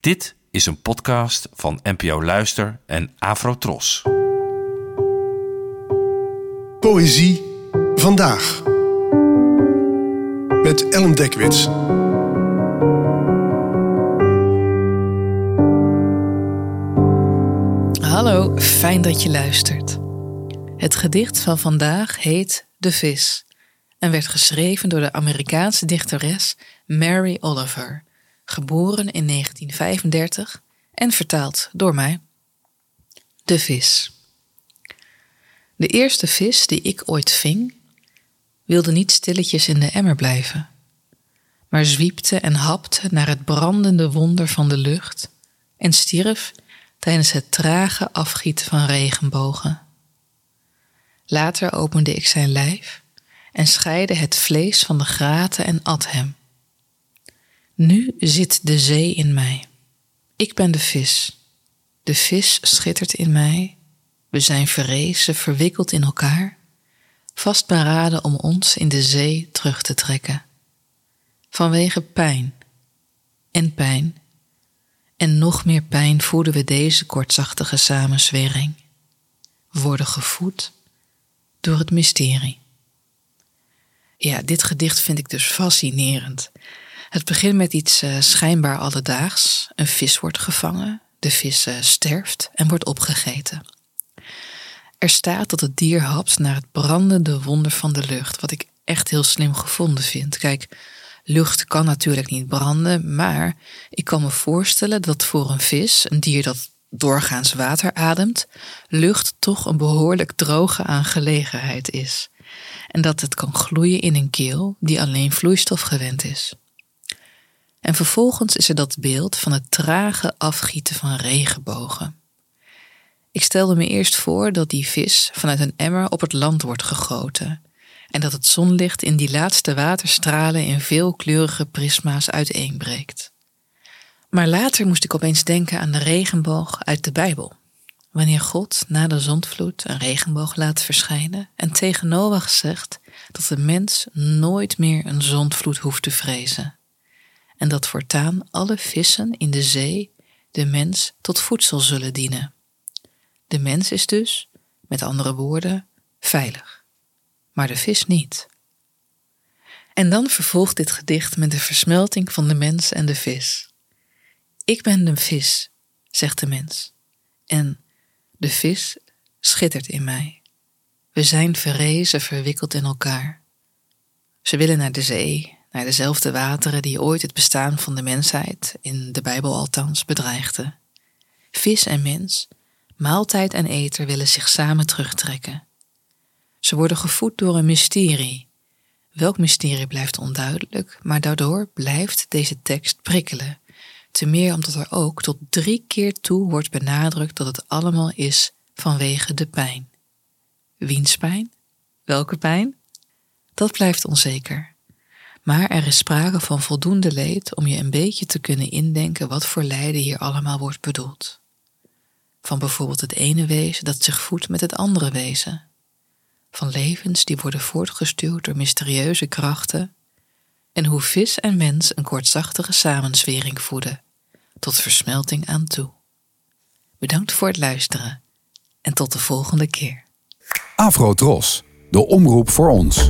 Dit is een podcast van NPO Luister en Afrotros. Poëzie vandaag. Met Ellen Dekwits. Hallo, fijn dat je luistert. Het gedicht van vandaag heet De Vis en werd geschreven door de Amerikaanse dichteres Mary Oliver, geboren in 1935 en vertaald door mij. De vis. De eerste vis die ik ooit ving, wilde niet stilletjes in de emmer blijven, maar zwiepte en hapte naar het brandende wonder van de lucht en stierf tijdens het trage afgieten van regenbogen. Later opende ik zijn lijf en scheidde het vlees van de graten en at hem. Nu zit de zee in mij. Ik ben de vis. De vis schittert in mij. We zijn verrezen, verwikkeld in elkaar, vastberaden om ons in de zee terug te trekken. Vanwege pijn en pijn en nog meer pijn voeden we deze kortzachtige samenzwering. We worden gevoed door het mysterie. Ja, dit gedicht vind ik dus fascinerend. Het begint met iets uh, schijnbaar alledaags. Een vis wordt gevangen, de vis uh, sterft en wordt opgegeten. Er staat dat het dier hapt naar het brandende wonder van de lucht, wat ik echt heel slim gevonden vind. Kijk, lucht kan natuurlijk niet branden, maar ik kan me voorstellen dat voor een vis, een dier dat doorgaans water ademt, lucht toch een behoorlijk droge aangelegenheid is. En dat het kan gloeien in een keel die alleen vloeistof gewend is. En vervolgens is er dat beeld van het trage afgieten van regenbogen. Ik stelde me eerst voor dat die vis vanuit een emmer op het land wordt gegoten en dat het zonlicht in die laatste waterstralen in veelkleurige prisma's uiteenbreekt. Maar later moest ik opeens denken aan de regenboog uit de Bijbel. Wanneer God na de zondvloed een regenboog laat verschijnen en tegen Noach zegt dat de mens nooit meer een zondvloed hoeft te vrezen en dat voortaan alle vissen in de zee de mens tot voedsel zullen dienen. De mens is dus, met andere woorden, veilig, maar de vis niet. En dan vervolgt dit gedicht met de versmelting van de mens en de vis. Ik ben de vis, zegt de mens, en de vis schittert in mij. We zijn verrezen, verwikkeld in elkaar. Ze willen naar de zee, naar dezelfde wateren die ooit het bestaan van de mensheid, in de Bijbel althans, bedreigden. Vis en mens, maaltijd en eter willen zich samen terugtrekken. Ze worden gevoed door een mysterie. Welk mysterie blijft onduidelijk, maar daardoor blijft deze tekst prikkelen. Te meer omdat er ook tot drie keer toe wordt benadrukt dat het allemaal is vanwege de pijn. Wiens pijn? Welke pijn? Dat blijft onzeker. Maar er is sprake van voldoende leed om je een beetje te kunnen indenken wat voor lijden hier allemaal wordt bedoeld. Van bijvoorbeeld het ene wezen dat zich voedt met het andere wezen. Van levens die worden voortgestuurd door mysterieuze krachten. En hoe vis en mens een kortzachtige samenzwering voeden, tot versmelting aan toe. Bedankt voor het luisteren en tot de volgende keer. Afro Tros, de omroep voor ons.